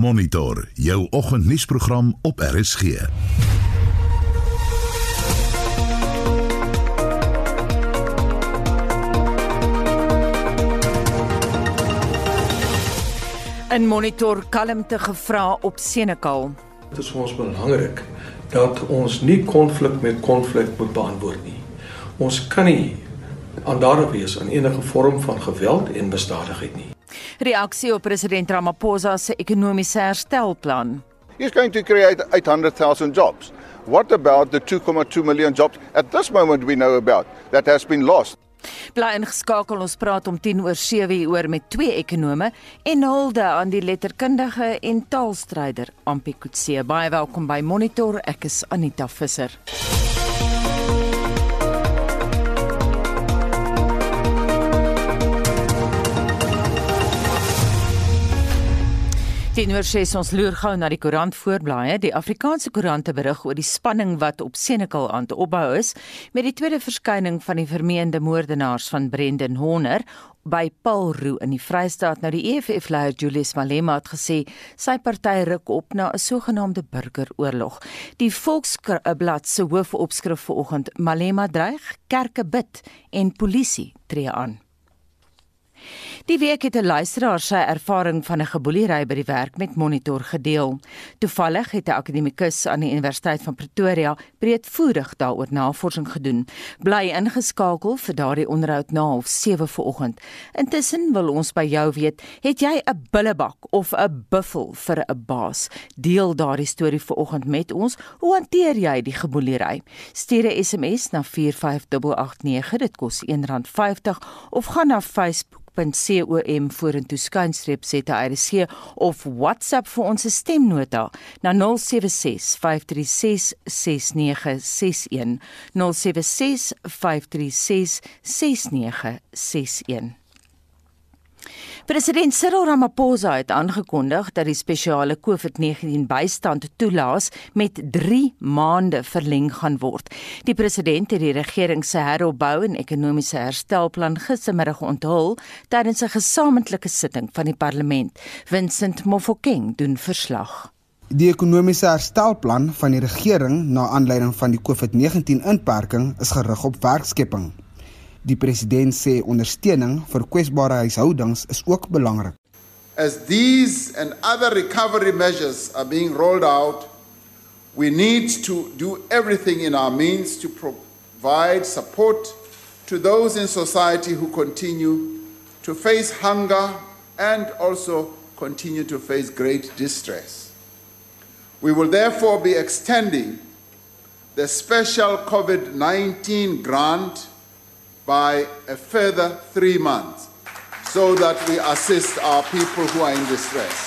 Monitor jou oggendnuusprogram op RSG. In Monitor kalmte gevra op Senekal. Dit is vir ons belangrik dat ons nie konflik met konflik moet beantwoord nie. Ons kan nie aandadig wees aan enige vorm van geweld en misdadigheid nie. Reaksie op president Ramaphosa se ekonomiese herstelplan. He's going to create 800,000 jobs. What about the 2.2 million jobs at this moment we know about that has been lost? Bly ingeskakel ons praat om 10 oor 7 uur met twee ekonome en hulde aan die letterkundige en taalstryder Ampie Kutse. Baie welkom by Monitor. Ek is Anita Visser. Teenoor sê ons loer gou na die koerant voorblaaie. Die Afrikaanse koerante berig oor die spanning wat op Senekal aan te opbou is met die tweede verskyning van die vermeende moordenaars van Brendan Horner by Paul Roo in die Vrystaat. Nou die EFF-leier Julius Malema het gesê sy party ruk op na 'n sogenaamde burgeroorlog. Die Volksblad se hoofopskrif vanoggend: Malema dreig, kerke bid en polisie tree aan. Die week het 'n luisteraar sy ervaring van 'n geboelery by die werk met Monitor gedeel. Toevallig het 'n akademikus aan die Universiteit van Pretoria breedvoerig daaroor navorsing gedoen. Bly ingeskakel vir daardie onderhoud na 7:00 vanoggend. Intussen wil ons by jou weet, het jy 'n bullebak of 'n buffel vir 'n baas? Deel daardie storie vanoggend met ons. Hoe hanteer jy die geboelery? Stuur 'n SMS na 45889. Dit kos R1.50 of gaan na Facebook facebook.com vorentoe skynstreep ZRC of WhatsApp vir ons stemnota na 076 536 6961 076 536 6961 President Cyril Ramaphosa het aangekondig dat die spesiale COVID-19 bystand toelaas met 3 maande verleng gaan word. Die president het die regering se heropbou en ekonomiese herstelplan gistermiddag onthul tydens 'n gesamentlike sitting van die parlement. Vincent Mofokeng doen verslag. Die ekonomiese herstelplan van die regering na aanleiding van die COVID-19 inperking is gerig op werkskepping. Die president sê ondersteuning vir kwesbare huishoudings is ook belangrik. As these and other recovery measures are being rolled out, we need to do everything in our means to provide support to those in society who continue to face hunger and also continue to face great distress. We will therefore be extending the special COVID 19 grant by a further three months so that we assist our people who are in distress.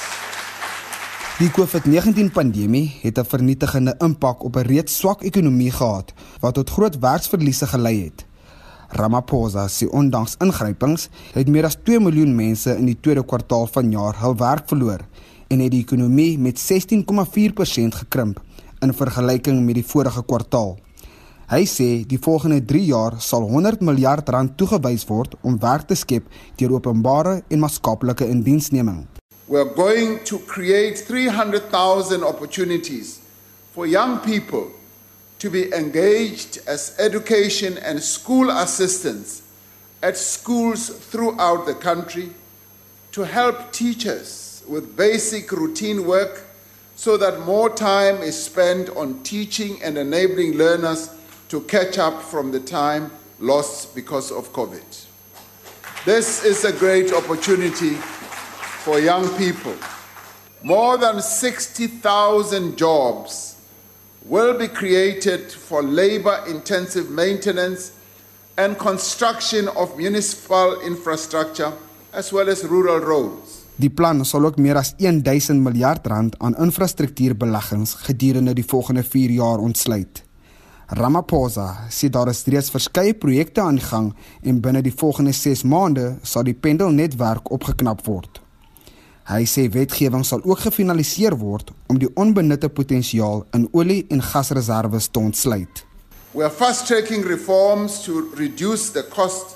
Die COVID-19 pandemie het 'n vernietigende impak op 'n reeds swak ekonomie gehad wat tot groot werksverliese gelei het. Ramaphosa sê ondanks ingrypings het meer as 2 miljoen mense in die tweede kwartaal van jaar hul werk verloor en het die ekonomie met 16,4% gekrimp in vergelyking met die vorige kwartaal. Hy sê die volgende 3 jaar sal 100 miljard rand toegewys word om werk te skep deur openbare en maatskaplike indiensneming. We are going to create 300,000 opportunities for young people to be engaged as education and school assistants at schools throughout the country to help teachers with basic routine work so that more time is spent on teaching and enabling learners to catch up from the time lost because of COVID. This is a great opportunity for young people. More than 60,000 jobs will be created for labor intensive maintenance and construction of municipal infrastructure as well as rural roads. Die plan sal ook meer as 1000 miljard rand aan infrastruktuurbeleggings gedurende die volgende 4 jaar ontsluit. Ramaphosa sê daar is reeds verskeie projekte aan gang en binne die volgende 6 maande sal die pendelnetwerk opgeknap word. Hy sê wetgewing sal ook gefinaliseer word om die onbenutte potensiaal in olie en gasreserwes te ontsluit. We are fast-tracking reforms to reduce the cost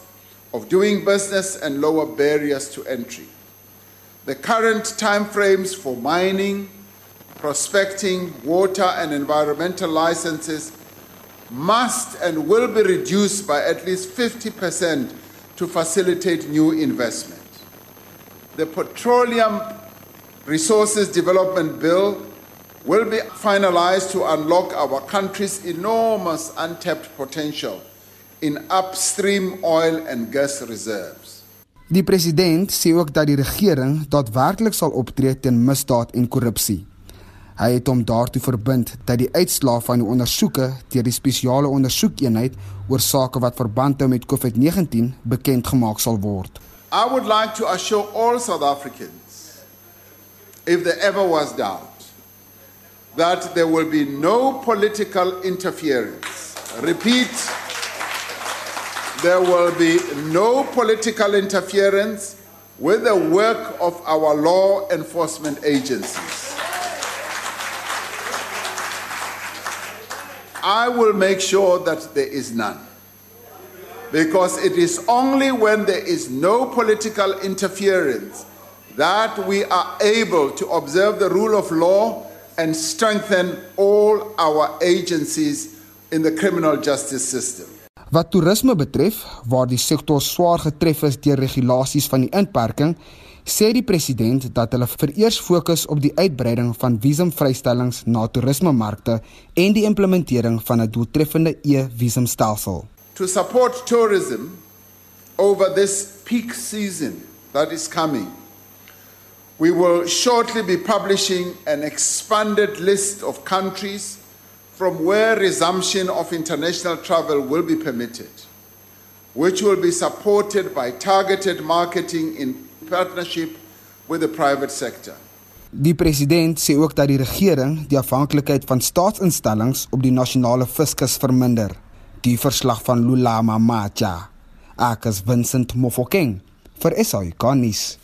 of doing business and lower barriers to entry. The current timeframes for mining, prospecting, water, and environmental licenses must and will be reduced by at least 50% to facilitate new investment. The Petroleum Resources Development Bill will be finalized to unlock our country's enormous untapped potential in upstream oil and gas reserves. Die president sê ook dat die regering daadwerklik sal optree teen misdaad en korrupsie. Hy het hom daartoe verbind dat die uitslae van die ondersoeke deur die spesiale ondersoekeenheid oor sake wat verband hou met COVID-19 bekend gemaak sal word. I would like to assure all South Africans if there ever was doubt that there will be no political interference. Repeat there will be no political interference with the work of our law enforcement agencies. I will make sure that there is none. Because it is only when there is no political interference that we are able to observe the rule of law and strengthen all our agencies in the criminal justice system. Wat toerisme betref, waar die sektor swaar getref is deur regulasies van die inperking, sê die president dat hulle vereers fokus op die uitbreiding van visumvrystellings na toerismemarkte en die implementering van 'n doeltreffende e-visumstelsel. To support tourism over this peak season that is coming, we will shortly be publishing an expanded list of countries from where resumption of international travel will be permitted, which will be supported by targeted marketing in partnership with the private sector. Die president sê ook dat die regering die afhanklikheid van staatsinstellings op die nasionale fiskus verminder. Die verslag van Lulama Macha. Akas Vincent Mofokeng vir SAICanis.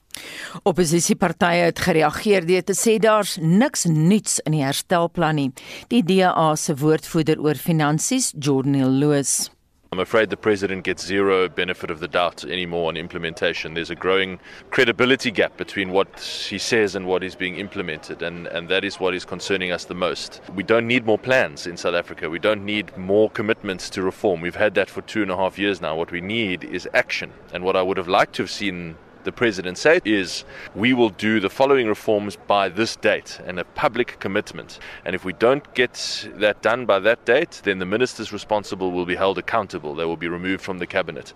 Opposisiepartye het gereageer deur te sê daar's niks nuuts in die herstelplan nie. Die DA se woordvoerder oor finansies, Jordan Lewis. I'm afraid the president gets zero benefit of the doubt anymore on implementation. There's a growing credibility gap between what he says and what is being implemented, and, and that is what is concerning us the most. We don't need more plans in South Africa. We don't need more commitments to reform. We've had that for two and a half years now. What we need is action. And what I would have liked to have seen the president say is we will do the following reforms by this date and a public commitment. And if we don't get that done by that date, then the ministers responsible will be held accountable. They will be removed from the cabinet.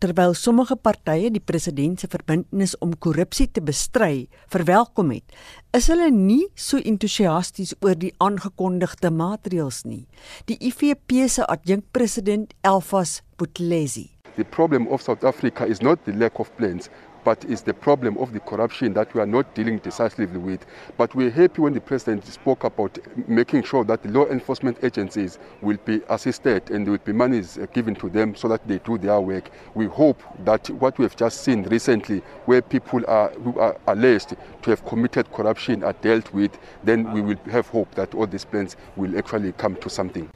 Terwyl sommige partye die president se verbintenis om korrupsie te bestry verwelkom het, is hulle nie so entoesiasties oor die aangekondigde maatreëls nie. Die IFP se adjunkpresident Elfas Buthelezi The problem of South Africa is not the lack of plans, but it's the problem of the corruption that we are not dealing decisively with. But we're happy when the president spoke about making sure that the law enforcement agencies will be assisted and there will be monies given to them so that they do their work. We hope that what we have just seen recently, where people are who are alleged to have committed corruption are dealt with, then we will have hope that all these plans will actually come to something.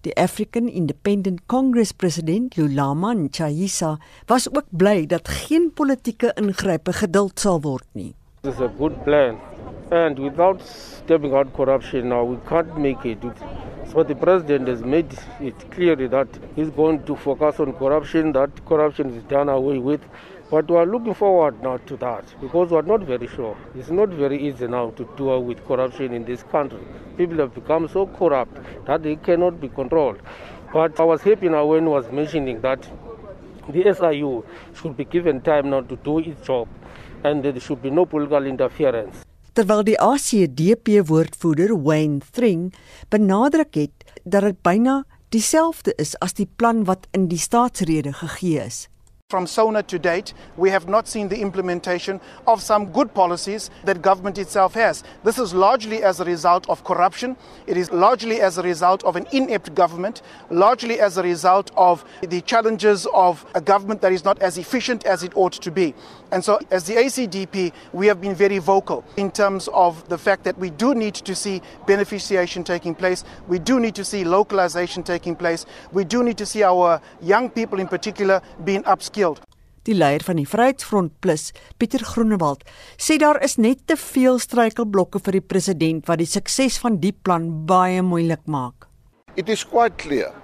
Die African Independent Congress president Lulama Nchayisa was ook bly dat geen politieke ingrype geduld sal word nie. This is a good plan and without stepping out corruption now we can't make it. So the president has made it clear that he's going to focus on corruption that corruption is done away with But we are looking forward now to that because we are not very sure. It's not very easy now to deal with corruption in this country. People have become so corrupt that they cannot be controlled. But I was happy now when he was mentioning that the SIU should be given time now to do its job and there should be no political interference. Terwyl die ACDP woordvoerder Wayne Thring benadruk het dat dit byna dieselfde is as die plan wat in die staatsrede gegee is. From SONA to date, we have not seen the implementation of some good policies that government itself has. This is largely as a result of corruption. It is largely as a result of an inept government, largely as a result of the challenges of a government that is not as efficient as it ought to be. And so, as the ACDP, we have been very vocal in terms of the fact that we do need to see beneficiation taking place. We do need to see localization taking place. We do need to see our young people, in particular, being upskilled. Die leier van die Vryheidsfront Plus, Pieter Groenewald, sê daar is net te veel struikelblokke vir die president wat die sukses van die plan baie moeilik maak. It is quite clear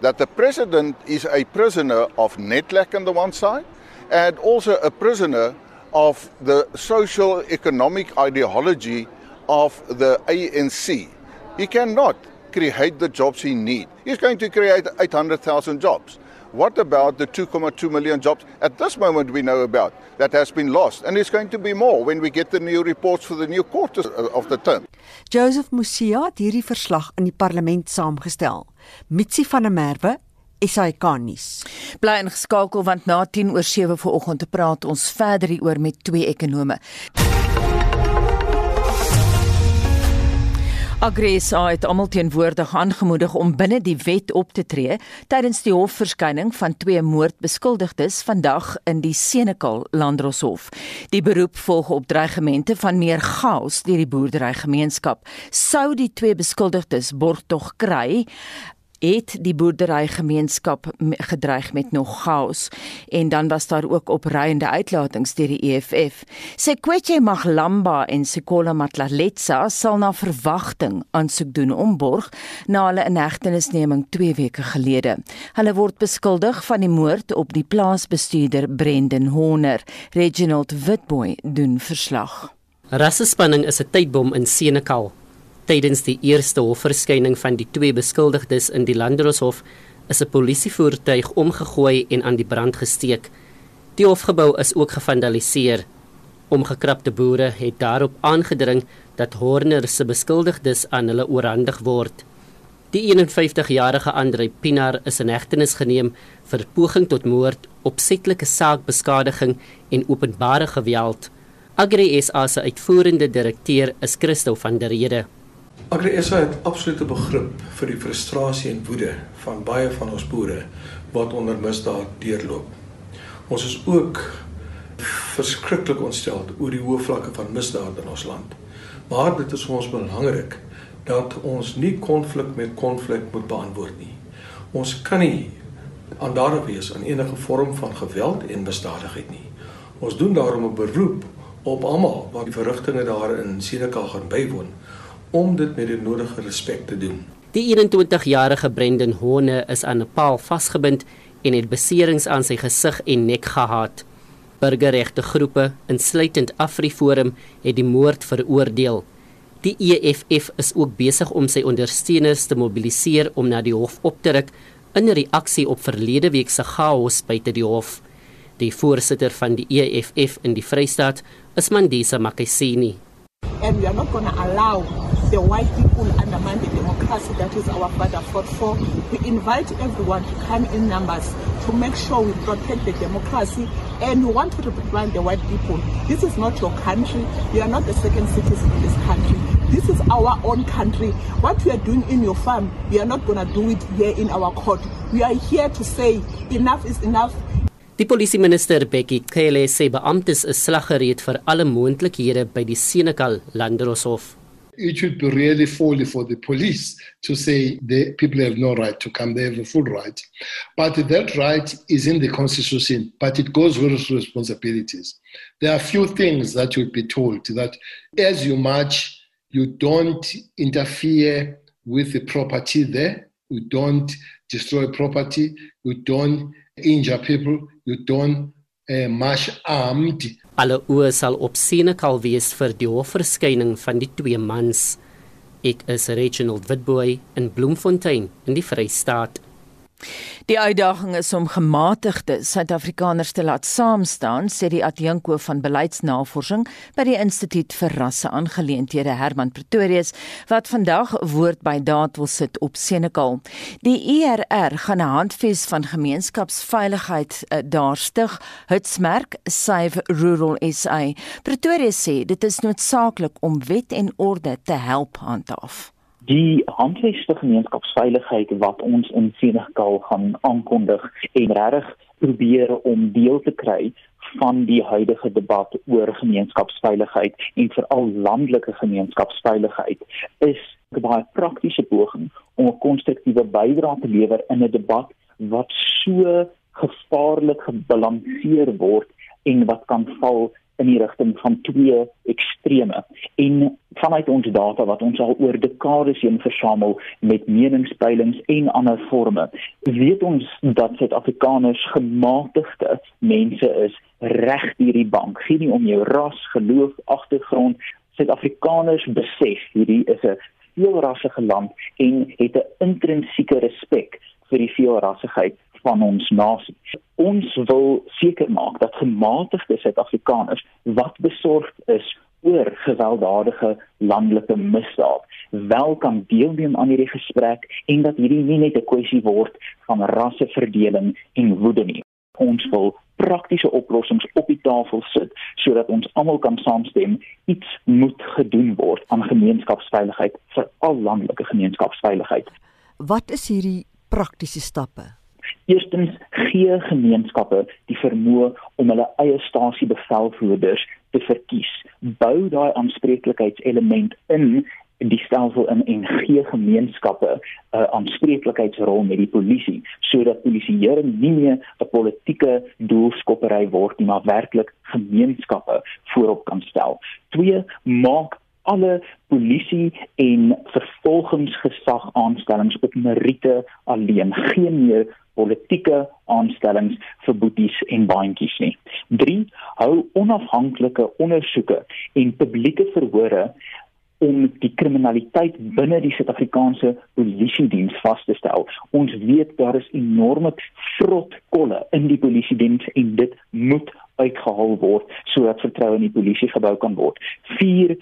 that the president is a prisoner of Netlek on the one side and also a prisoner of the social economic ideology of the ANC. He cannot create the jobs he needs. He's going to create 800,000 jobs. What about the 2.2 million jobs at this moment we know about that has been lost? And it's going to be more when we get the new reports for the new quarters of the term. Joseph Musia het hierdie verslag in die parlement saamgestel. Mitsi van der Merwe SAK-nuus. Bly ingeskakel want na 10 oor 7 vanoggend te praat ons verder hieroor met twee ekonome. Agresa het almal teenwoordig aangemoedig om binne die wet op te tree tydens die hofverskyning van twee moordbeskuldigdes vandag in die Senekal Landdroshof. Die beroep volg op dreigemente van meer chaos deur die boerderygemeenskap. Sou die twee beskuldigdes borgtog kry, het die boerderygemeenskap gedreig met nog chaos en dan was daar ook opreiende uitlatings deur die EFF. Sekwetje Maglamba en Sikola Matlaletsa sal na verwagting aansoek doen om borg na hulle inhegtenisneming 2 weke gelede. Hulle word beskuldig van die moord op die plaasbestuurder Brendan Horner. Reginald Witboy doen verslag. Rassespanning is 'n tydbom in Senekal Tydens die eerste hofverskyning van die twee beskuldigdes in die Landdroshof is 'n polisievoertuig omgegooi en aan die brand gesteek. Die hofgebou is ook gevandaliseer. Omgekrapte boere het daarop aangedring dat Horner se beskuldigdes aan hulle oorhandig word. Die 51-jarige Andre Pinar is in hegtenis geneem vir poging tot moord, opsetlike saakbeskadiging en openbare geweld. Agri SA se uitvoerende direkteur is Christo van der Rede. AgriSA het absolute begrip vir die frustrasie en woede van baie van ons boere wat onder misdaad deurloop. Ons is ook verskriklik ontstel oor die hoë vlakke van misdaad in ons land. Maar dit is vir ons belangrik dat ons nie konflik met konflik moet beantwoord nie. Ons kan nie aandadig wees aan enige vorm van geweld en misdadigheid nie. Ons doen daarom 'n beroep op almal wat die verrigtinge daar in Senekal gaan bywoon om dit met die nodige respek te doen. Die 21-jarige Brendan Hone is aan 'n paal vasgebind en het beserings aan sy gesig en nek gehad. Burgerregte groepe, insluitend AfriForum, het die moord veroordeel. Die EFF is ook besig om sy ondersteuners te mobiliseer om na die hof op te ruk in reaksie op verlede week se chaos buite die hof. Die voorsitter van die EFF in die Vrystaat is Mandisa Makasini. And we are not going to allow the white people undermine the democracy that is our father fought for. We invite everyone to come in numbers to make sure we protect the democracy and we want to represent the white people. This is not your country. You are not the second citizen in this country. This is our own country. What we are doing in your farm, we are not going to do it here in our court. We are here to say enough is enough. Die polisieminister Bekkie Cele sê beamptes is slaggereed vir alle moontlikhede by die Senekal Landdroshof. It should be really folly for the police to say the people have no right to come. They have a full right. But that right is in the constitution, but it goes with responsibilities. There are few things that you'll be told that as you march, you don't interfere with the property there, you don't destroy property, you don't injure people, you don't uh, march armed. Alle oë sal op Senekal wees vir die hofverskyning van die twee mans. Ek is Reginald Witboy in Bloemfontein in die Vrystaat. Die uitdaging is om gematigde Suid-Afrikaners te laat saamstaan, sê die adjunkhoof van beleidsnavorsing by die Instituut vir Rasseaangeleenthede Herman Pretorius, wat vandag woord by daad wil sit op Senekal. Die ERR gaan 'n handves van gemeenskapsveiligheid uh, daar stig, Hutsmerk Save Rural SA. Pretorius sê dit is noodsaaklik om wet en orde te help handhaaf die handveste gemeenskapsveiligheid wat ons in Senegal gaan aankondig en regtig probeer om deel te kry van die huidige debat oor gemeenskapsveiligheid en veral landelike gemeenskapsveiligheid is 'n baie praktiese poging om 'n konstruktiewe bydrae te lewer in 'n debat wat so gevaarlik gebalanseer word en wat kan val in die rigting van twee extreme. En vanuit ons data wat ons al oor dekades heen versamel met meningspeilings en ander forme weet ons dat Suid-Afrikaners gematigde mense is reg hierdie bank. Gee nie om jou ras, geloof, agtergrond. Suid-Afrikaners besef hierdie is 'n veelrassige land en het 'n intrinsieke respek vir die veelrassigheid van ons nasie. Ons wil seker maak dat gematigde Suid-Afrikaners wat besorgd is oor gewelddadige landelike misdaad wel kan deelneem aan hierdie gesprek en dat hierdie nie net 'n kwessie word van rasseverdeling en woede nie. Ons wil praktiese oplossings op die tafel sit sodat ons almal kan saamstem iets moet gedoen word aan gemeenskapsveiligheid vir al landelike gemeenskapsveiligheid. Wat is hierdie praktiese stappe? Eerstens gee gemeenskappe die vermoë om hulle eie stasiebevelvoerders te verkies. Bou daai aanspreeklikheidselement in die stelsel in en gee gemeenskappe 'n uh, aanspreeklikheidsrol met die polisie sodat polisieering nie meer 'n politieke doelskoppery word nie maar werklik gemeenskappe voorop kan stel. 2 maak alle polisie en vervolgingsgesag aanstellings op meriete alleen geen meer politieke aanstellings vir boeties en baantjies nie. 3 hou onafhanklike ondersoeke en publieke verhore om die kriminaliteit binne die Suid-Afrikaanse polisie diens vas te stel. Ons weet daar is enorme vrot kolle in die polisie diens en dit moet uitgehaal word sodat vertroue in die polisie gebou kan word. 4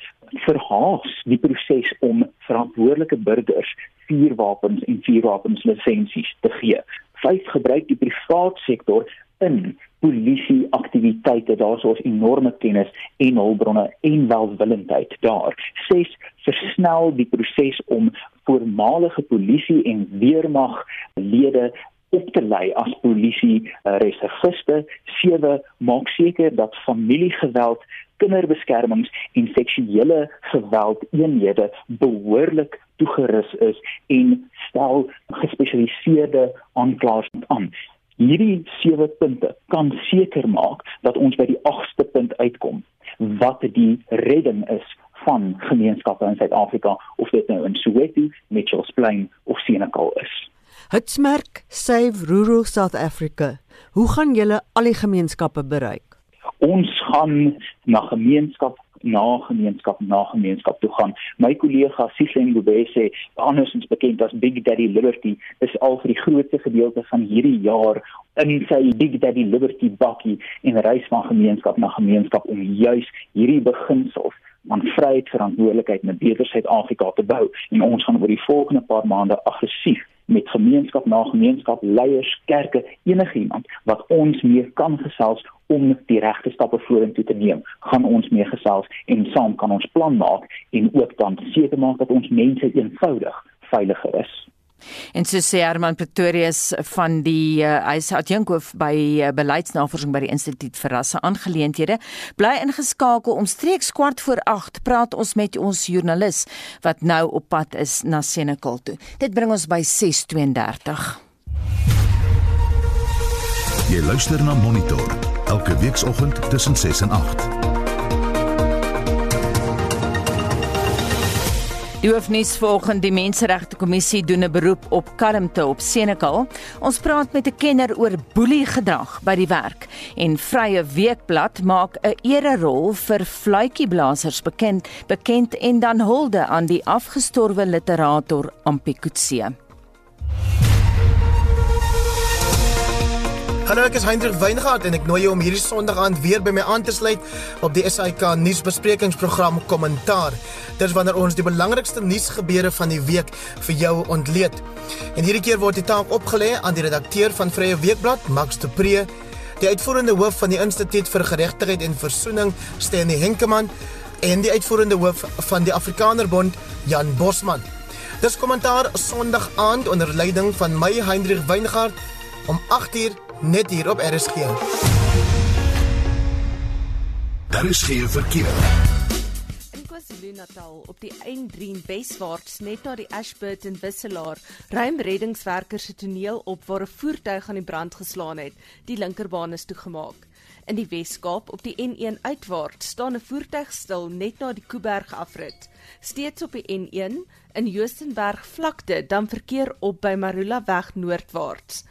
verhaas die proses om verantwoordelike burgers vuurwapens en vuurwapens lisensies te gee. 5 gebruik die privaat sektor in polisie aktiwiteite daar's ons enorme kennis en hulpbronne en welwillendheid daar. 6 versnel die proses om voormalige polisie en weermag lede op te lei as polisie uh, reserviste 7 maak seker dat familiegeweld kinderbeskermings en seksuele geweld eenhede behoorlik toegerus is en stel gespesialiseerde aanklaers aan hierdie sewe punte kan seker maak dat ons by die 8ste punt uitkom wat die redding is van gemeenskappe in Suid-Afrika of dit nou in Soweto, Mitchells Plain of Senekal is. Hitsmerk Save Rural South Africa. Hoe gaan julle al die gemeenskappe bereik? Ons gaan na gemeenskap na gemeenskap na gemeenskap toe gaan. My kollega Sisleng Gubese, andersins bekend as Big Daddy Liberty, is al vir die grootste gedeelte van hierdie jaar in sy Big Daddy Liberty bakkie en reis van gemeenskap na gemeenskap om juis hierdie beginsels van vryheid, verantwoordelikheid en 'n beter Suid-Afrika te bou. En ons gaan oor die volgende paar maande aggressief met gemeenskap na gemeenskap leiers, kerke, enigiemand wat ons meer kan gesels om die regte stappe vorentoe te neem, gaan ons mee gesels en saam kan ons plan maak en ook dan seker maak dat ons mense eenvoudig veiliger is. En so sê Herman Pretorius van die uh, hy is adjunkhoof by uh, beleidsnavorsing by die Instituut vir Rasse Aangeleenthede bly ingeskakel om streeks kwart voor 8 praat ons met ons joernalis wat nou op pad is na Senekal toe. Dit bring ons by 6:32. Jy luister na Monitor elke weekoggend tussen 6 en 8. Die hoofnuus volgens die Menseregte Kommissie doen 'n beroep op kalmte op Senekal. Ons praat met 'n kenner oor boelie gedrag by die werk en Vrye Weekblad maak 'n ererol vir fluitjieblassers bekend bekend en dan hulde aan die afgestorwe literator Ampikutse. Hallo, ek is Hendrik Weingart en ek nooi jou om hierdie Sondag aand weer by my aan te sluit op die SAK nuusbesprekingsprogram Kommentaar. Dit is wanneer ons die belangrikste nuusgebeure van die week vir jou ontleed. En hierdie keer word die taak opgelê aan die redakteur van Vrye Weekblad, Max de Pre, die uitvoerende hoof van die Instituut vir Geregtigheid en Versoening, Stenie Henkemann, en die uitvoerende hoof van die Afrikanerbond, Jan Bosman. Dis kommentaar Sondag aand onder leiding van my Hendrik Weingart om 8:00 net hier op RSG. Daar is geen verkeer. KwaZulu-Natal op die N3 weswaarts net na die Ashburton wisselaar ruim reddingswerkers se toneel op waar 'n voertuig aan die brand geslaan het. Die linkerbaan is toegemaak. In die Weskaap op die N1 uitwaarts staan 'n voertuig stil net na die Kuiberg afrit. Steeds op die N1 in Joostenberg vlakte dan verkeer op by Marula weg noordwaarts.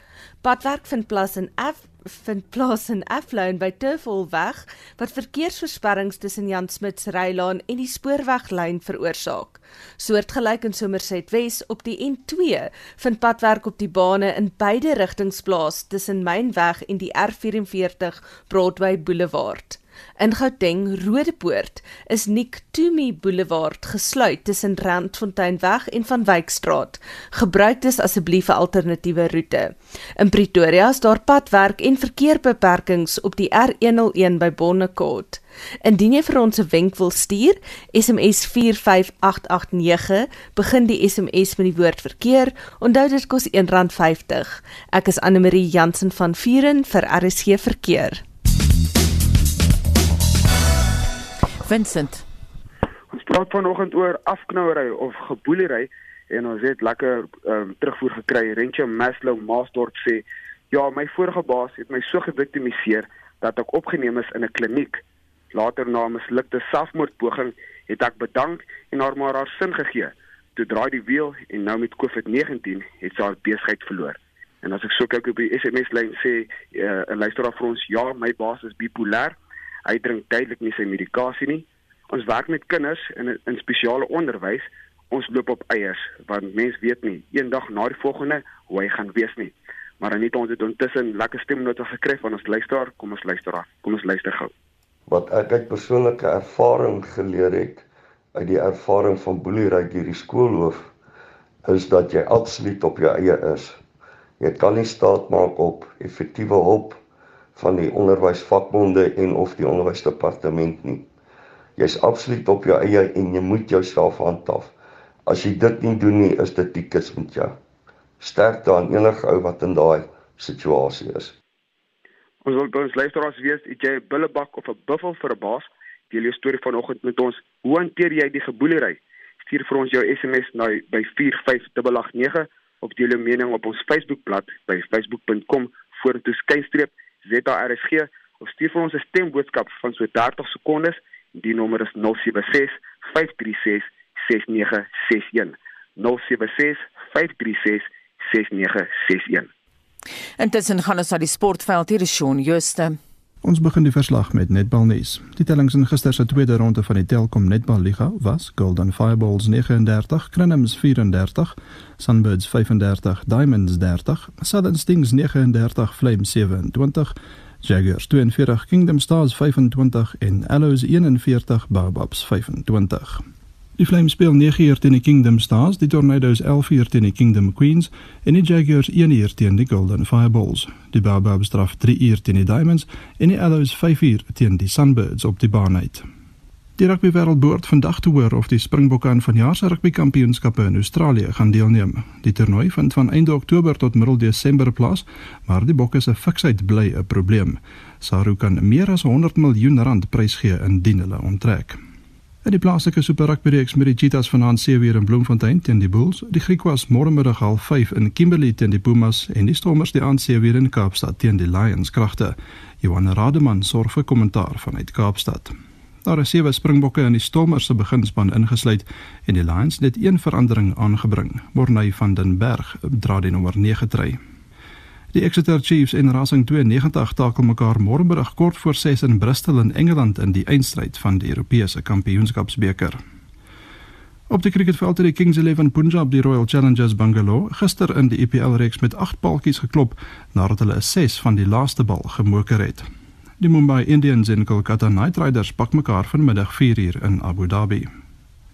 Padwerk vind plaas in F vind plaas in Afloon by Turfwolweg wat verkeersversperrings tussen Jan Smuts Rylaan en die spoorweglyn veroorsaak. Soortgelyk in Somerset Wes op die N2 vind padwerk op die bane in beide rigtings plaas tussen Mainweg en die R44 Broadway Boulevard. In Gauteng Rodepoort is Niktumi Boulevard gesluit tussen Randfonteinweg en Van Wykstraat. Gebruik dit asseblief 'n alternatiewe roete. In Pretoria is daar padwerk en verkeerbeperkings op die R101 by Bonnekot. Indien jy vir ons 'n wenk wil stuur, SMS 45889, begin die SMS met die woord verkeer. Onthou dit kos R1.50. Ek is Anne Marie Jansen van Vuren vir RSG verkeer. Vincent. Ons praat vanoggend oor afknouery of geboelery en ons het lekker um, terugvoer gekry. Rentje Maslow Maasdorp sê, "Ja, my vorige baas het my so geviktimiseer dat ek opgeneem is in 'n kliniek. Later na 'n mislukte selfmoordpoging het ek bedank en haar maar haar sin gegee. Toe draai die wiel en nou met COVID-19 het sy haar besigheid verloor." En as ek so kyk op die SMS lyn sê uh, 'n luisteraar vir ons, "Ja, my baas is bipolêr." Hy drink duidelik nie sy medikasie nie. Ons werk met kinders in in spesiale onderwys. Ons loop op eiers want mens weet nie eendag na die volgende hoe hy gaan wees nie. Maar net ons het intussen lekker stemnote gekry van ons luisteraar. Kom ons luister af. Kom ons luister gou. Wat ek uit persoonlike ervaring geleer het uit die ervaring van boelery deur die skoolhoof is dat jy absoluut op jou eie is. Jy kan nie staat maak op effektiewe hulp van die onderwysvakbonde en of die onderwysdepartement nie. Jy's absoluut op jou eie en jy moet jouself handhaaf. As jy dit nie doen nie, is dit dikwels met jou. Sterk dan enige ou wat in daai situasie is. Ons wil ons luisteraars weet, het jy 'n bullebak of 'n buffel vir 'n baas? Deel jou storie vanoggend met ons. Hoe hanteer jy die geboelery? Stuur vir ons jou SMS na by 45889 of deel jou mening op ons Facebookblad by facebook.com vorentoe skynstreep ZARSG of stuur vir ons 'n stemboodskap van so 30 sekondes. Die nommer is 076 536 6961. 076 536 6961. Intussen gaan ons na die sportveld hier is Shaun Jooste. Ons begin die verslag met netbal nuus. Die tellings in gister se tweede ronde van die Telkom Netbal Liga was Golden Fireballs 39, Crinums 34, Sunbirds 35, Diamonds 30, Southern Stings 39, Flames 27, Jaguars 42, Kingdom Stars 25 en Allows 41, Baobabs 25. Die Flames speel 9 uur teen die Kingdom Stars, die Tornadoes 11 uur teen die Kingdom Queens en die Jaguars 1 uur teen die Golden Fireballs. Die Baobabs straf 3 uur teen die Diamonds en die Allows 5 uur teen die Sunbirds op die baan uit. Die rugby wêreldboord vandag te hoor of die Springbokke aan vanjaar se rugby kampioenskappe in Australië gaan deelneem. Die toernooi vind van einde Oktober tot middel Desember plaas, maar die bokke se fiksheid bly 'n probleem. Saru kan meer as 100 miljoen rand prys gee indien hulle onttrek. In die plaaslike Super Rugby reeks met die Cheetahs vanaand se weer in Bloemfontein teen die Bulls, die Griquas môremiddag half 5 in Kimberley teen die Pumas en die Stormers die aand se weer in Kaapstad teen die Lions kragte. Johan Rademan sorg vir kommentaar vanuit Kaapstad. Daar is sewe Springbokke in die Stormers se beginspan ingesluit en die Lions het een verandering aangebring. Morney van den Berg dra die nommer 9 trei. Die Exeter Chiefs en Racing 92 takel mekaar môremiddag kort voor 6 in Bristol in Engeland in die eindstryd van die Europese Kampioenskapsbeker. Op die cricketveld het die Kings 11 Punjab die Royal Challengers Bangalore gister in die EPL reeks met 8 paltjies geklop nadat hulle 'n 6 van die laaste bal gemoker het. Die Mumbai Indians en Kolkata Knight Riders pak mekaar vanmiddag 4uur in Abu Dhabi.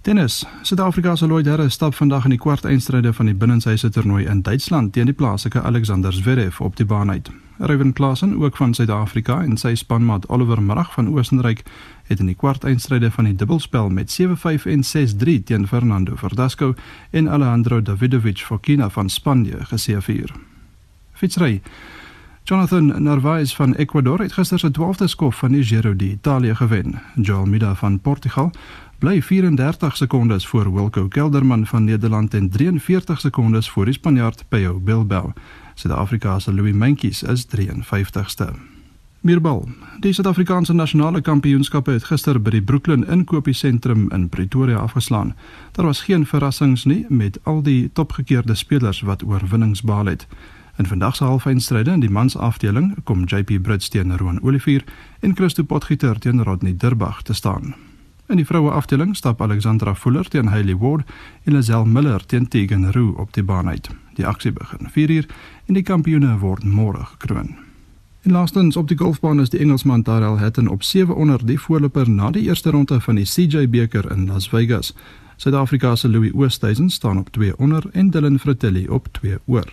Tennis. Suid-Afrika se Lloyd Harris stap vandag in die kwart eindstryde van die binnenshuise toernooi in Duitsland teen die plaaslike Alexander Zverev op die baan uit. Ryan Klaasen, ook van Suid-Afrika en sy spanmaat Oliver Murray van Oostenryk het in die kwart eindstryde van die dubbelspel met 7-5 en 6-3 teen Fernando Verdasco en Alejandro Davidovich Fokina van Spanje geseëvier. Fietsry. Jonathan Narvaez van Ecuador het gister se 12de skof van die Giro d'Italia gewen. Joel Mida van Portugal bly 34 sekondes voor Wilco Kelderman van Nederland en 43 sekondes voor die Spanjaard Peo Bilbao. Suid-Afrika se Louis Mentjes is 53ste. Meerbal. Die Suid-Afrikaanse nasionale kampioenskappe het gister by die Brooklyn Inkopiesentrum in Pretoria afgeslaan. Daar was geen verrassings nie met al die topgekeerde spelers wat oorwinnings behaal het. In vandag se halfeindstryde in die mansafdeling kom JP Brits teen Roan Olivier en Christo Potgieter teen Rodney Durbag te staan. In die vroue afdeling stap Alexandra Fuller teen Hailey Ward en Lazel Miller teen Tegan Roo op die baan uit. Die aksie begin 4uur en die kampioene word môre gekroon. En laastens op die golfbaan is die Engelsman Tyrrell Hatton op 7 onder die voorloper na die eerste ronde van die CJ beker in Las Vegas. Suid-Afrika se Louis Oosthuizen staan op 2 onder en Dylan Fratelli op 2 oor.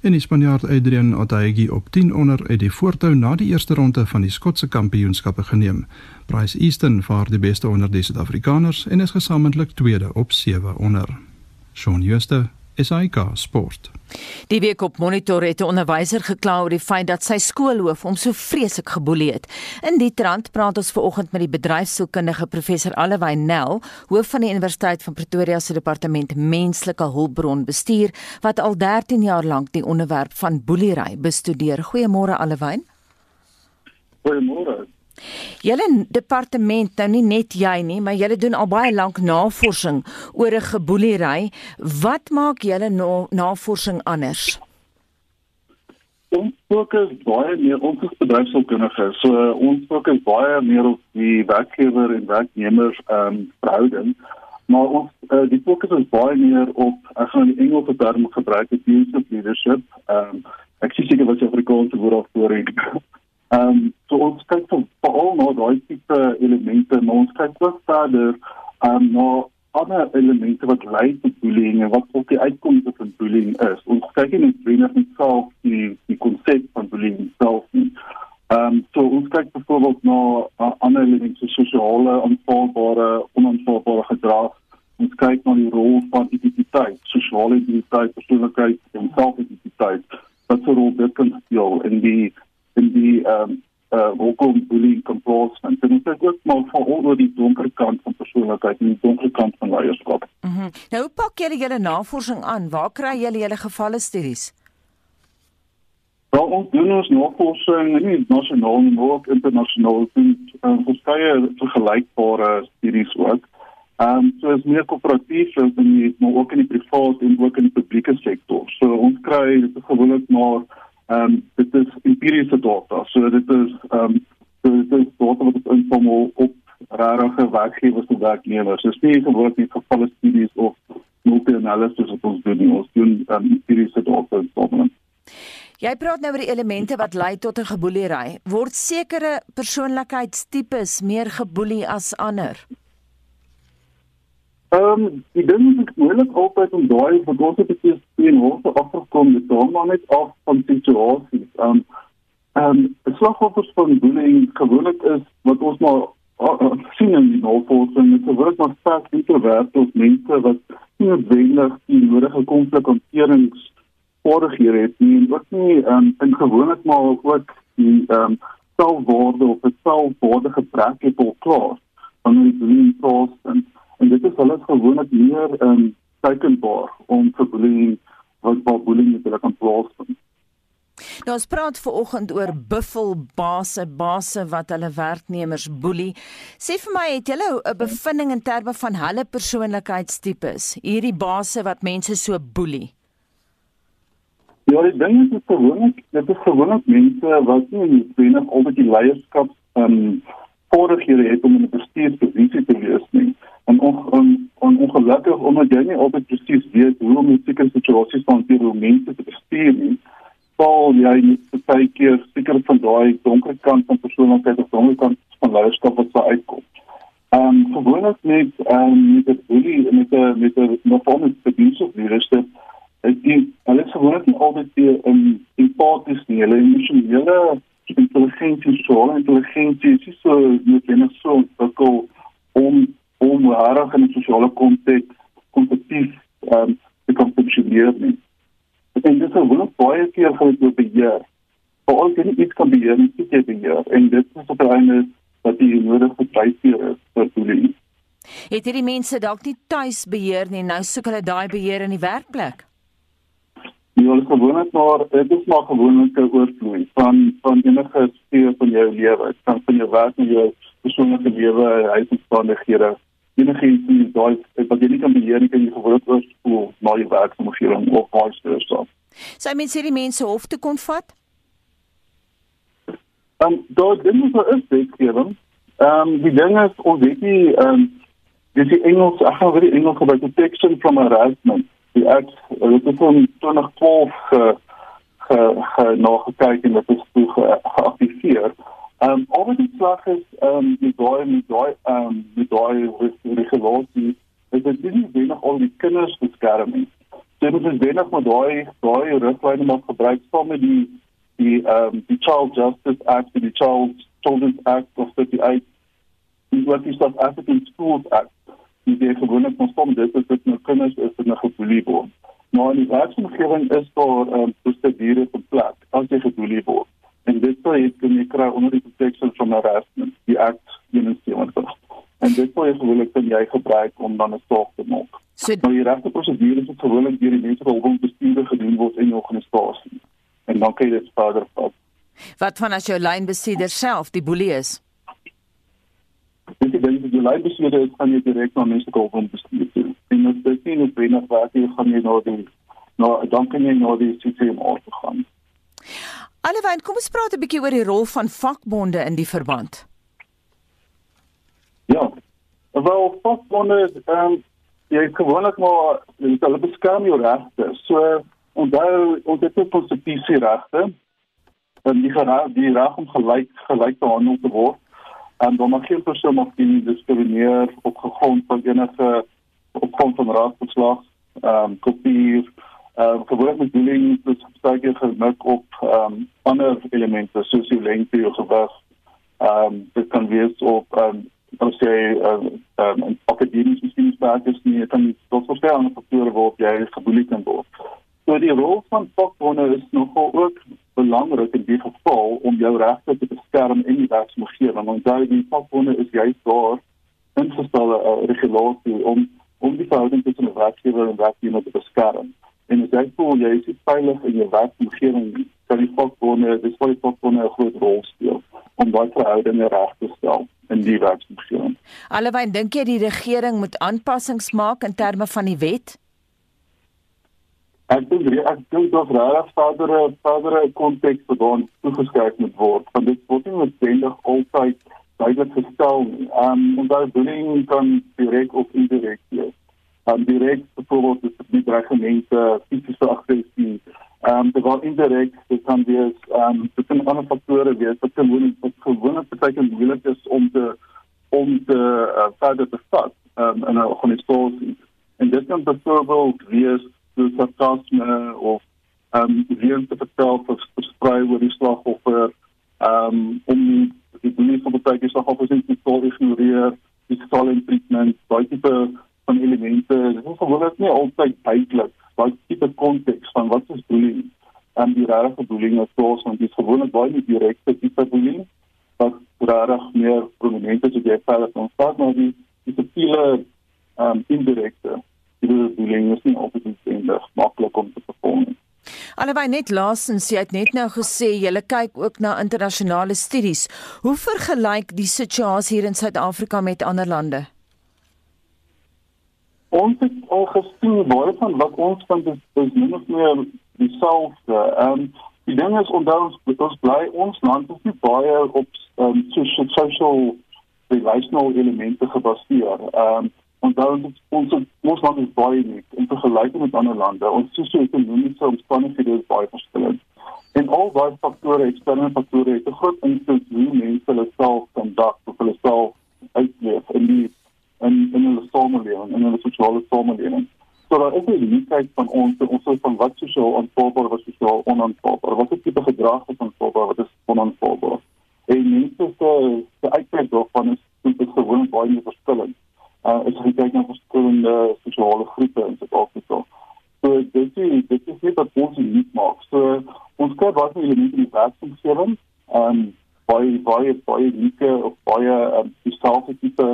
En die Spanjaard Adrian Otaegi op 10 onder het die voortou na die eerste ronde van die Skotse kampioenskappe geneem. Bryce Easton vaar die beste onder die Suid-Afrikaners en is gesamentlik tweede op 7 onder. Shaun Schuster, SAK Sport. Die week op Monitor het 'n onderwyser gekla oor die feit dat sy skoolhoof hom so vreeslik geboelie het. In die trant praat ons veraloggend met die bedryfsielkundige professor Allewyn Nel, hoof van die Universiteit van Pretoria se departement menslike hulpbronbestuur wat al 13 jaar lank die onderwerp van boeliery bestudeer. Goeiemôre Allewyn. Goeiemôre. Julle departement, nou nie net jy nie, maar julle doen al baie lank navorsing oor 'n geboelery. Wat maak julle no, navorsing anders? Ons fokus baie meer op ons bedryfskundige. So uh, ons fokus baie meer op die werkgewer en werknemer ehm um, verhouding. Maar ons uh, die fokus is baie meer op ek gaan die Engelse term gebruik, die leadership. Ehm um, ek sê seker wat jy Afrikaans woord daarvoor het. Ehm um, so ons kyk vir veral na daai tipe elemente, maar ons kyk ook verder um, na ander elemente wat lei tot bullying en wat ook die uitkomste van bullying is. Ons kyk nie net net self die die konsep van bullying self nie. Ehm um, so ons kyk byvoorbeeld na uh, ander elemente sosiale aanvaarbare onaanvaarbare gedrag. Ons kyk na die rol van identiteit, sosiale identiteit, persoonlikheid en selfidentiteit wat so 'n rol dit kan speel in die in die ehm um, uh hoekom bullying kan plaasvind. En dit is ook maar veral oor die donker kant van persoonlikheid en die donker kant van leierskap. Mhm. Mm nou hoe pak julle julle navorsing aan? Waar kry julle julle gevalle studies? Wel, ons doen ons navorsing nie nasionaal nie, maar ook internasionaal. Ons doen uh, verskeie vergelykbare studies ook. Ehm um, so is meer koöperatief as in die maar ook in die private en ook in die publieke sektor. So ons kry gewoonlik maar Ehm um, dit is empiriese data. So dit is ehm um, so dit is data wat ons insamel op rarige werkgewers en werknemers. Dis nie gewoonlik nie gevalle studies of multi-analysis wat ons doen. Ons doen um, empiriese data insameling. Jy praat nou oor die elemente wat lei tot 'n geboelery. Word sekere persoonlikheidstipes meer geboelie as ander? Ehm um, die ding is ek moeilik altyd om daai wat ons het gesien in hoofde afgekom het dan maar net af van situasies. Ehm um, ehm um, slagoffers van bullying gewoonlik is wat ons maar uh, sien in die navorsing met gewoonlik maar sterk introvert of mense wat nie noodwendig die nodige konflikhanterings vaardighede het nie en wat nie ehm um, in gewoonlik maar ook die ehm um, selfwaarde of 'n selfwaardige gebrek het op klaar wanneer die bullying plaasvind en dit is hulle gewoonlik meer ehm um, teikenbaar om vir bullying wat wat bullying met hulle kan plaasvind. Nou ons praat ver oggend oor buffelbase, base wat hulle werknemers boelie. Sê vir my, het julle 'n bevinding in terme van hulle persoonlikheidstipes, hierdie base wat mense so boelie? Ja, die ding is gewoonlik, dit is gewoonlik mense wat nie noodwendig altyd die leierskap ehm um, vaardighede het om in 'n bestuursposisie te wees nie en on, on, on, ongelukkig omdat jy nie altyd presies weet hoe om in sekere situasies te hanteer hoe mense te bestuur nie val jy net baie keer seker van daai donker kant van persoonlikheid of donker kant van leierskap wat sou uitkom. Ehm um, gewoonlik met ehm um, met die en met die met die normale bestuur of leierskap het jy alles gewoonlik nie altyd die ehm um, empaties nie, hulle emosionele intelligensie, sosiale intelligensie is so net net so ontwikkel om om reg in 'n sosiale konteks kompetitief um, te kan funksioneer nie. En dit is 'n wonderlike baie keer vir die beheer. Vir al die iets kan beheer, nie jy beheer en dit is op 'n einde wat die nodige dryfveer is vir bullying. Het hierdie mense dalk nie tuis beheer nie, nou soek hulle daai beheer in die werkplek? Jy wil gewoonlik maar dit is maar gewoonlik 'n oorvloei van van enige sfeer van jou lewe, van van jou werk en jou persoonlike lewe, huisomstandighede. Enige iets in daai wat jy nie kan beheer nie, kan jy gewoonlik oorspoel na jou werksomgewing of vice versa. Sy mense hierdie mense hof toe kon vat? Ehm um, daar ding is vir wetgewing. Ehm um, die ding is ons weet nie ehm um, dis die Engels, ek gaan weer die Engels gebruik protection from harassment. Die act dit is van 2012 ge ge, ge nagekyk en dit is toe geaktiveer. Ehm um, oor die slag is ehm um, die daai met daai ehm um, met daai regulasie is dit nie wenig al die kinders beskerm nie. Dit is wenig maar daai daai riglyne moet gebruik saam met die die ehm um, die Child Justice Act die Child Children's Act of 38 die wat is dat African Schools Act die die gewoonlik ons kom dit is dit nou kinders is dit nou geboelie word. Maar in die wetsomgewing is daar ehm um, prosedure in plek as jy geboelie word. En dit sou jy kan jy kry onder die protection from harassment, die act 71. En dit sou jy gewoonlik kan jy gebruik om dan 'n saak te maak. So, nou die regte prosedure is gewoonlik deur die mense wat hom bestuurder gedoen word in 'n organisasie en dan kan jy dit verder vat. Wat van as jou lynbestuurder self die boelie is? Dit is dan die lynbestuurder is van jy direk na mense kom om bestuur te doen. En as dit nie nog binne wat jy gaan jy nou die nou dan kan jy nou die oor te gaan. Allewyn, kom ons praat 'n bietjie oor die rol van vakbonde in die verband. Ja. Wel, vakbonde ehm um, jy gewoonlik maar hulle beskerm jou regte. So onthou ons het ook ons PC regte en die geraak die reg om gelyk gelyk behandel te word en dan mag geen persoon of nie diskrimineer op grond van enige op grond van rasverslag ehm um, kopie uh, gewoonlik bedoeling is baie gemik op ehm um, ander elemente soos die lengte of gewig ehm um, dit kan wees op ehm um, ons sê ehm um, um, akademiese sinsbaarheid nie kan tot verskeie faktore waarop jy geboelie kan word So die rol van vakbonde is nogal ook belangrik in die geval om jou regte te beskerm in die werksomgewing. Want daai die vakbonde is juist daar ingestelde uh, regulasie om om die verhouding tussen werkgewer en werknemer te beskerm. En as jy voel jy is veilig in jou werksomgewing, kan die vakbonde, dis wat die vakbonde 'n groot rol speel om daai verhoudinge reg te stel in die werksomgewing. Allewyn dink jy die regering moet aanpassings maak in terme van die wet? Ek dink ek dink dat daar verdere verdere konteks verdon toegeskryf moet word. Want dit word nie noodwendig altyd duidelik gestel nie. Ehm um, daai bullying kan direk of indirek wees. Um, direk byvoorbeeld is die dreigemente fisiese aggressie. Ehm um, word indirek dit kan wees ehm um, dit kan ander faktore wees wat gewoon wat gewoon beteken moeilik is om te om te uh, verder te vat um, in 'n organisasie. En dit kan byvoorbeeld wees soos sarkasme of ehm um, weer te vertel vir versprei oor die slagoffer ehm um, om die polisie op baie slagoffers in te ignoreer, die stolen treatment, baie tipe van elemente. Is gewoonlik nie altyd duidelik wat tipe konteks van wat is bullying en die rare bullying is soos want dit is gewoonlik baie nie direkte tipe bullying wat rare meer prominente is jy verder van staat maar die die subtiele ehm um, indirekte die bullying is nie altyd noodwendig maklik om te perform. Alhoewel net laasens jy het net nou gesê jy kyk ook na internasionale studies. Hoe vergelyk die situasie hier in Suid-Afrika met ander lande? Ons het al gesien baie van wat ons van dis is min of meer dieselfde. Ehm um, die ding is onthou ons ons bly ons land is nie baie op ehm um, social relational elemente gebaseer. Ehm um, Onthou ons ons land is baie uniek in vergelyking met ander lande. Ons sosio-ekonomiese omstandighede is baie verskillend. En al daai faktore, eksterne faktore, het 'n groot invloed hoe mense hulle self kondak of hulle self uitleef in die in in hulle samelewing, in hulle sosiale samelewing. So daar is 'n uniekheid van ons, ons is van wat sosiaal aanvaarbaar was sosiaal onaanvaarbaar. Wat is tipe gedrag wat aanvaarbaar wat is onaanvaarbaar? En mense se se uitkyk daarvan is, is gewoon baie verskillend uh, is om kyk na verskillende sosiale groepe in Suid-Afrika. So dit is dit is net wat ons nie maak. So ons kyk wat die elemente in die werksomgewing, ehm um, baie baie baie unieke of baie um, dieselfde tipe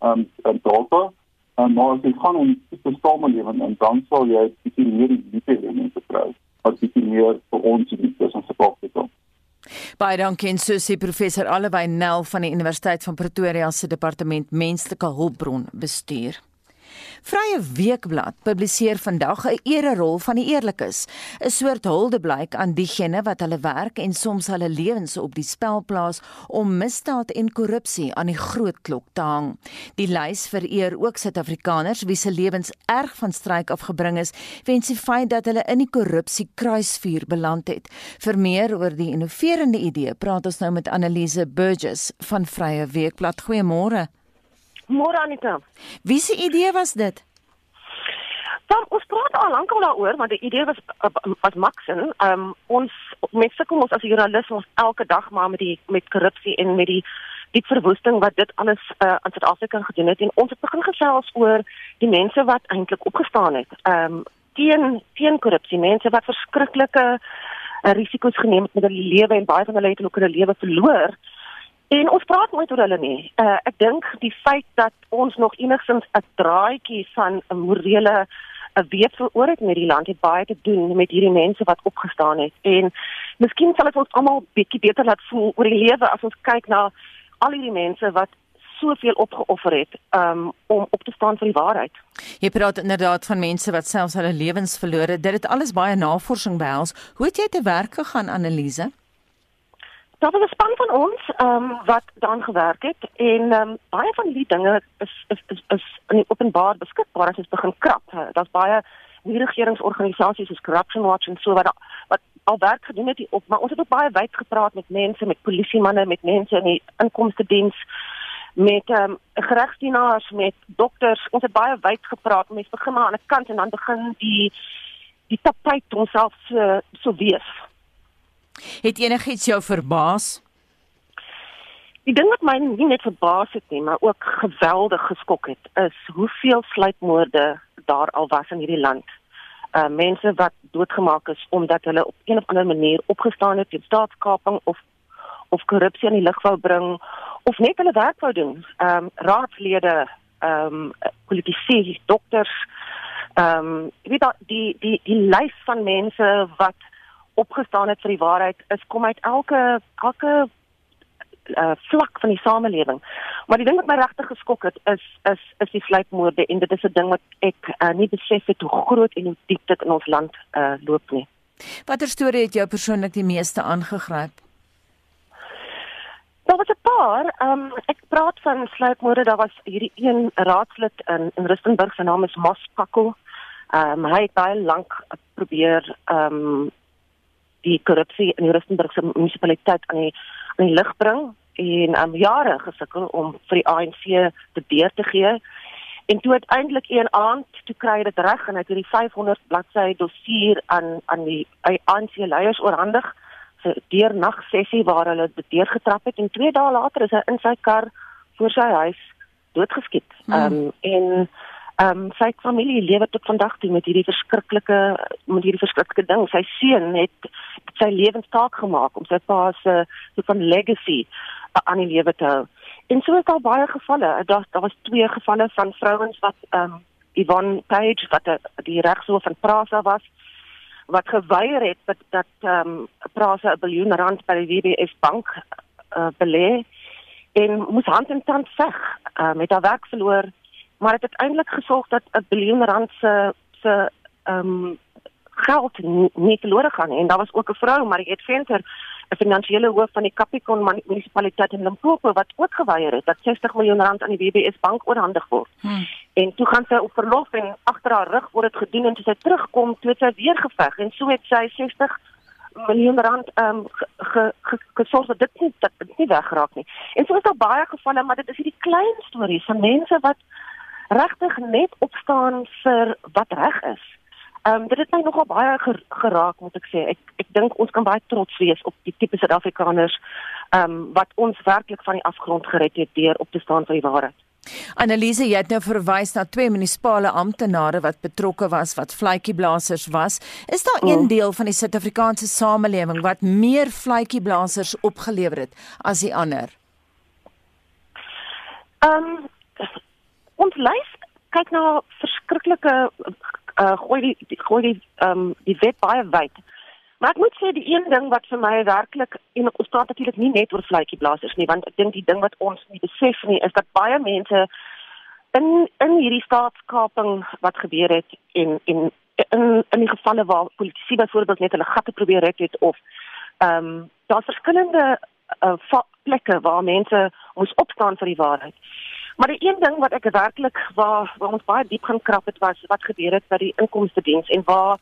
ehm um, data Um, maar as jy gaan in 'n samelewing en dan sal jy bietjie meer liefde hê mense kry. Wat bietjie meer vir ons in die tussen kom. Baie dankie en Susie professor Allewey Nel van die Universiteit van Pretoria se departement menslike hulpbron bestuur. Vrye Weekblad publiseer vandag 'n ererol van die eerlikes, 'n soort huldeblyk aan diegene wat hulle werk en soms hulle lewens op die spel plaas om misdaad en korrupsie aan die groot klok te hang. Die lys vereer ook Suid-Afrikaners wie se lewens erg van stryk afgebring is weens die feit dat hulle in die korrupsie kruisvuur beland het. Vir meer oor die innoverende idee, praat ons nou met Annelise Burgess van Vrye Weekblad. Goeiemôre. Môre Anita. Wie se idee was dit? Dan ons praat al lank al daaroor, maar die idee was was Maxen. Ehm um, ons met sukkel ons as joernaliste ons elke dag maar met die met korrupsie en met die die verwoesting wat dit alles uh, aan Suid-Afrika gedoen het en ons het begin gesels oor die mense wat eintlik opgestaan het. Ehm um, teen teen korrupsie, mense wat verskriklike uh, risiko's geneem het met hulle lewe en baie van hulle het ook hulle lewe verloor. En ons praat nooit oor hulle nie. Uh, ek dink die feit dat ons nog enigstens 'n draadjie van 'n morele 'n weefsel oor het met die land het baie te doen met hierdie mense wat opgestaan het. En miskien sal dit ons almal bietjie beter laat voel oor die lewe as ons kyk na al hierdie mense wat soveel opgeoffer het um, om op te staan vir die waarheid. Jy praat inderdaad van mense wat selfs hulle lewens verloor het. Dit het alles baie navorsing behels. Hoe het jy te werk gegaan, Annelise? Daar was 'n span van ons ehm um, wat dan gewerk het en ehm um, baie van die dinge is is is, is in die openbaar beskikbaar as jy begin krap. Daar's baie nie regeringsorganisasies soos Corruption Watch en so wat wat al werk gedoen het op, maar ons het ook baie wyd gepraat met mense, met polisiemanne, met mense in die inkomste diens met ehm um, geregtsdienaars, met dokters. Ons het baie wyd gepraat. Mense begin maar aan 'n kant en dan begin die die tapijt onsself so so wees. Het enigiets jou verbaas? Die ding wat my nie net verbaas het nie, maar ook geweldig geskok het, is hoeveel sluipmoorde daar al was in hierdie land. Uh mense wat doodgemaak is omdat hulle op een of ander manier opgestaan het teen staatskaping of of korrupsie in die lig wou bring of net hulle werk wou doen. Ehm um, raadslede, ehm um, politici, dokters, ehm um, weet dat die die die lys van mense wat opgestaan het vir die waarheid is kom uit elke elke uh, vlak van die samelewing. Maar die ding wat my regtig geskok het is is is die sluipmoorde en dit is 'n ding wat ek uh, nie besef het hoe groot en hoe diep dit in ons land uh, loop nie. Watter storie het jou persoonlik die meeste aangegryp? Daar was 'n paar. Um, ek praat van sluipmoorde. Daar was hierdie een raadslid in in Rustenburg se naam is Mos Pakko. Ehm um, hy het baie lank probeer ehm um, die korrupsie in die Rustenburgse munisipaliteit aan die aan die lig bring en um, jare gesukkel om vir die ANC te deur te gee. En toe uiteindelik een aand toe kry hy dit reg en hy het hierdie 500 bladsy dossier aan aan die ANC leiers oorhandig vir deur nag sessie waar hulle dit deurgetrap het en 2 dae later is hy in sy kar voor sy huis doodgeskiet. Ehm um, en Ehm um, sy familie lewe tot vandag toe met hierdie verskriklike met hierdie verskriklike ding. Sy seun het sy lewenstaak gemaak om sy pa se so van legacy uh, aan die lewe te hou. En so het al baie gevalle. Daar daar was twee gevalle van vrouens wat ehm um, Yvonne Page wat die, die regshoof van Prasa was wat geweier het dat dat ehm um, Prasa 'n biljoen rand by die WBS bank uh, belê en moes hand in tand veg uh, met haar werk verloor maar dit het uiteindelik gesorg dat 'n biljoen rand se se ehm um, geld nie verlore gaan en daar was ook 'n vrou Mariet Venter 'n finansiële hoof van die Capricorn munisipaliteit in Limpopo wat ook geweier het dat 60 miljoen rand aan die WBS bank oorhandig word. Hmm. En toe gaan sy op verlof en agter haar rug word dit gedoen en toe sy terugkom, toe sy weer geveg en so het sy 60 miljoen rand ehm um, gesorg dat dit nie dat dit nie wegraak nie. En so is daar baie gevalle, maar dit is hierdie klein stories van mense wat regtig net opstaan vir wat reg is. Ehm um, dit het my nogal baie ger geraak moet ek sê. Ek ek dink ons kan baie trots wees op die tipe Suid-Afrikaners ehm um, wat ons werklik van die afgrond gered het deur op te staan vir die waarheid. Annelise, jy het nou verwys na twee munisipale amptenare wat betrokke was wat vletjieblassers was. Is daar een mm. deel van die Suid-Afrikaanse samelewing wat meer vletjieblassers opgelewer het as die ander? Ehm um, ons lys kyk na verskriklike uh gooi die, die gooi die ehm um, die wet baie wyd. Maar ek moet sê die een ding wat vir my werklik en ons praat natuurlik nie net oor vletjieblassers nie, want ek dink die ding wat ons nie besef nie is dat baie mense in in hierdie staatskaping wat gebeur het en en in in die gevalle waar politici byvoorbeeld net hulle gatte probeer red het of ehm um, daar's verskillende uh, plekke waar mense moes opstaan vir die waarheid. Maar die een ding wat ek werklik waar waar ons baie diep gaan krap het was wat gebeur het by die inkomste diens en waar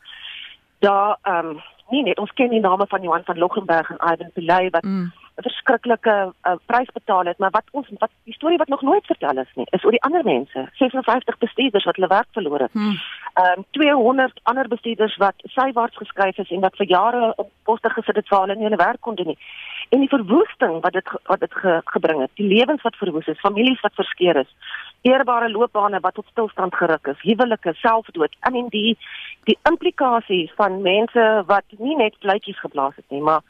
daar ehm um, nie net ons ken die name van Johan van Loggenberg en Ivan Pillay wat mm. 'n verskriklike uh, prys betaal het, maar wat ons wat die storie wat nog nooit vertel is nie, is oor die ander mense, 56 bestuurders wat hulle werk verloor het. Hmm. Ehm um, 200 ander bestuurders wat sywaarts geskuif is en wat vir jare op poste gesit het waar hulle nie hulle werk kon doen nie. En die verwoesting wat dit wat dit ge, gebring het, die lewens wat verwoes is, families wat verskeur is, eerbare loopbane wat tot stilstand geruk is, huwelike, selfdood. I mean die die implikasie van mense wat nie net vletjies geblaas het nie, maar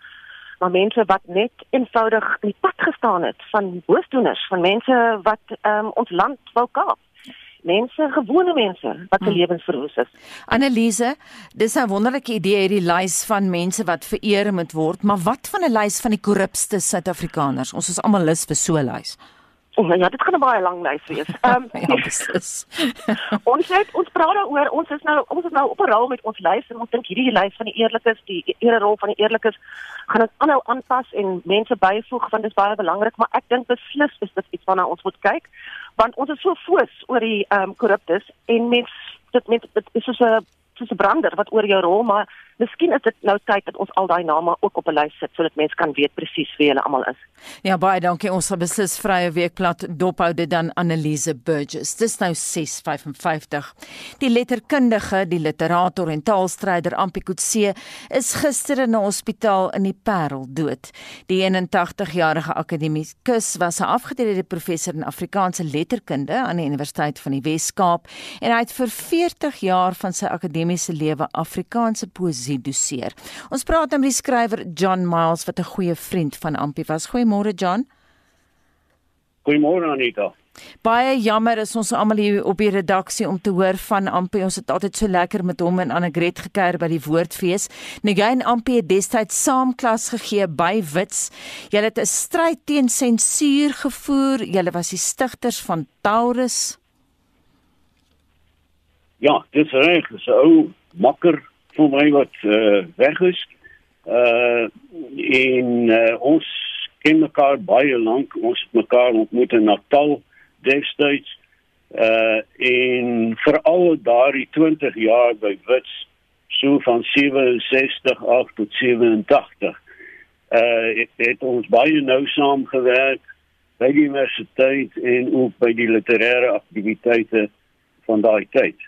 maar mense wat net eenvoudig in die pad gestaan het van boosdoeners, van mense wat um, ons land wou kaap mense, gewone mense wat se hmm. lewens verwoes is. Annelise, dis 'n wonderlike idee hierdie lys van mense wat vereer moet word, maar wat van 'n lys van die korrupste Suid-Afrikaners? Ons is almal lus vir so 'n lys. Oh, ja, dit gaan 'n baie lang lys wees. Ehm um, ja, dis. ons het ons praat daaroor. Ons is nou ons is nou op 'n rol met ons lys en ons dink hierdie lys van die eerlikes, die ere rol van die eerlikes gaan dit aanhou aanpas en mense byvoeg want dit is baie belangrik, maar ek dink beslis is dit iets waarna ons moet kyk want ons is so foos oor die ehm um, korruptes en mens dit met dit is so 'n soos 'n brander wat oor jou rol, maar miskien is dit nou tyd dat ons al daai name ook op 'n lys sit sodat mense kan weet presies wie hulle almal is. Ja, baie dankie. Ons sal beslis vrye weekblad dophou dit dan Annelise Burgess. Dis nou 6:55. Die letterkundige, die literator en taalstryder Ampie Kutse is gister in 'n hospitaal in die Parel dood. Die 81-jarige akademikus was 'n afgetrede professor in Afrikaanse letterkunde aan die Universiteit van die Wes-Kaap en hy het vir 40 jaar van sy akademiese lewe Afrikaanse poësie doseer. Ons praat nou met die skrywer John Miles wat 'n goeie vriend van Ampie was. Goeie Goeiemôre John. Goeiemôre Anita. Baie jammer is ons almal hier op die redaksie om te hoor van Ampie. Ons het altyd so lekker met hom en Annegret gekuier by die Woordfees. Negain Ampie het destyds saam klas gegee by Wits. Julle het 'n stryd teen sensuur gevoer. Julle was die stigters van Taurus. Ja, dit is reg. Dis 'n ou makker vir my wat uh, weg is. Uh en uh, ons ken mekaar baie lank. Ons het mekaar ontmoet in Natal destyds. Uh en veral daardie 20 jaar by Wits so van 67 af tot 87. Uh het, het ons baie nou saamgewerk by die universiteit en ook by die literêre aktiwiteite van daai tyd.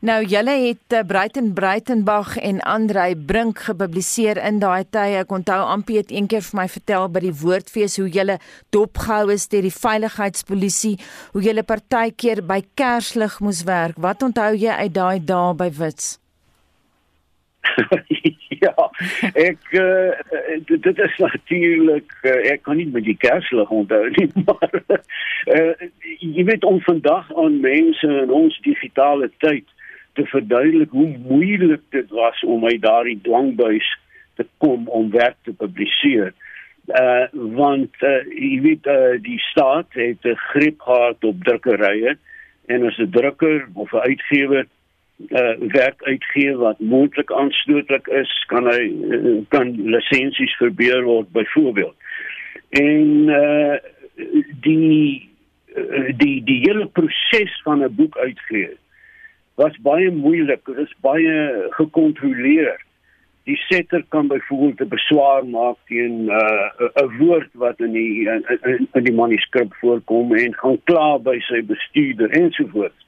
Nou julle het uh, Breiten Breitenbach en Andrei Brink gepubliseer in daai tye. Ek onthou Ampie het eendag vir my vertel by die woordfees hoe julle dopgehou is deur die veiligheidspolisie, hoe julle partykeer by Kerslig moes werk. Wat onthou jy uit daai dae by Wits? ja, ek uh, dit is natuurlik uh, ek kan nie met die kerslig onthou nie, maar uh, jy weet om vandag aan mense in ons digitale tyd te verduidelik hoe moeilik dit was om uit daardie dwangbuis te kom om werk te publiseer. Uh want uh, jy weet uh, die staat het 'n greep gehad op drukkerye en as 'n drukker of 'n uitgewer uh, werk uitgee wat moontlik aanstootlik is, kan hy uh, kan lisensies verbeur word byvoorbeeld. En uh, die die die hele proses van 'n boek uitgee was baie moeilik. Dit is baie gekontroleer. Die setter kan byvoorbeeld 'n beswaar maak teen 'n uh, woord wat in die in, in, in die manuskrip voorkom en gaan kla by sy bestuurder ensovoorts.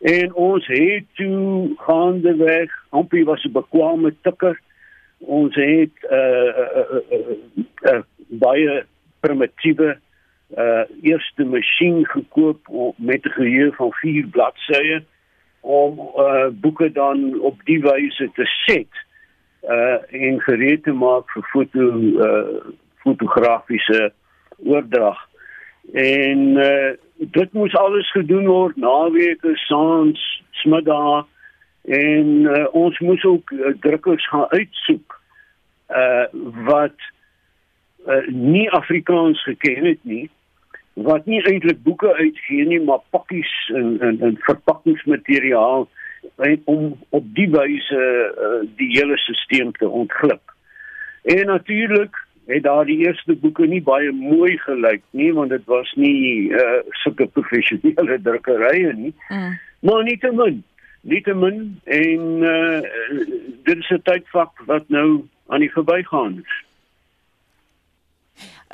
En ons het toe gaande weg, Ampie was 'n bekwame tikker. Ons het 'n uh, uh, uh, uh, uh, baie primitiewe uh eerste masjien gekoop met 'n geheue van 4 bladsye om uh boeke dan op die wyse te set uh en gereed te maak vir foto uh fotografiese oordrag. En uh dit moes alles gedoen word naweke, saans, smiddag en uh, ons moes ook uh, drukkers gaan uitsoek uh wat uh, nie Afrikaans geken het nie wat nie eintlik boeke uitgee nie maar pakkies en en, en verpakkingsmateriaal om op die wyse uh, die hele stelsel te ontglip. En natuurlik het daar die eerste boeke nie baie mooi gelyk nie want dit was nie uh, sulke professionele drukkerye nie. Mm. Maar nietemin, nietemin en uh, dit is 'n tydvak wat nou aan die verbygaan is.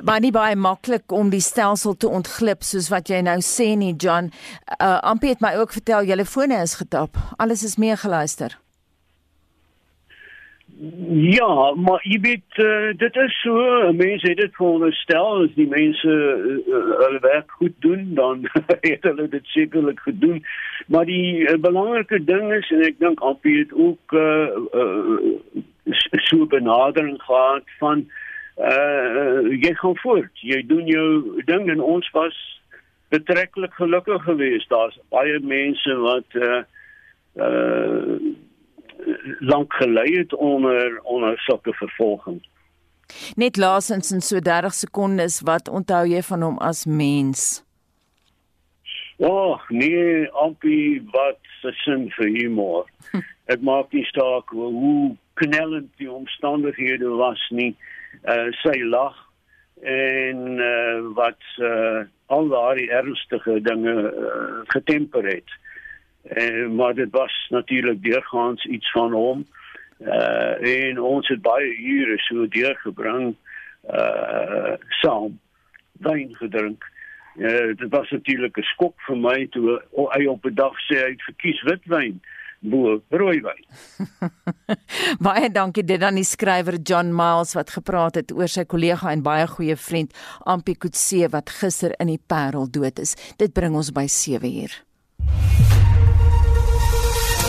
Maar nie baie maklik om die stelsel te ontglip soos wat jy nou sê nie John. Uh Ampie het my ook vertel julle fone is getap. Alles is meegeluister. Ja, maar jy weet uh, dit is so, mense het dit veronderstel as die mense uh, hulle werk goed doen, dan het hulle dit sekerlik gedoen. Maar die uh, belangrike ding is en ek dink Ampie het ook uh, uh, so benadering gehad van uh jy gaan voort. Jy doen jou ding en ons was betreklik gelukkig geweest. Daar's baie mense wat uh uh lank gelei het onder onder sulke vervolging. Net laasens in so 30 sekondes wat onthou jy van hom as mens? Ja, oh, nee, ampie wat se sin vir humor. Dit maak nie saak hoe knellend die omstandighede was nie. Uh sy lag en uh wat uh al daai ernstige dinge uh, getemper het. En maar dit was natuurlik deurgaans iets van hom. Uh en ons het baie ure so deurgebring uh saam wyn gedrink. Uh dit was natuurlik 'n skok vir my toe hy op 'n dag sê hy verkies witwyn bo rooiwyn. baie dankie dit aan die skrywer John Miles wat gepraat het oor sy kollega en baie goeie vriend Ampie Kutse wat gister in die Parel dood is. Dit bring ons by 7 uur.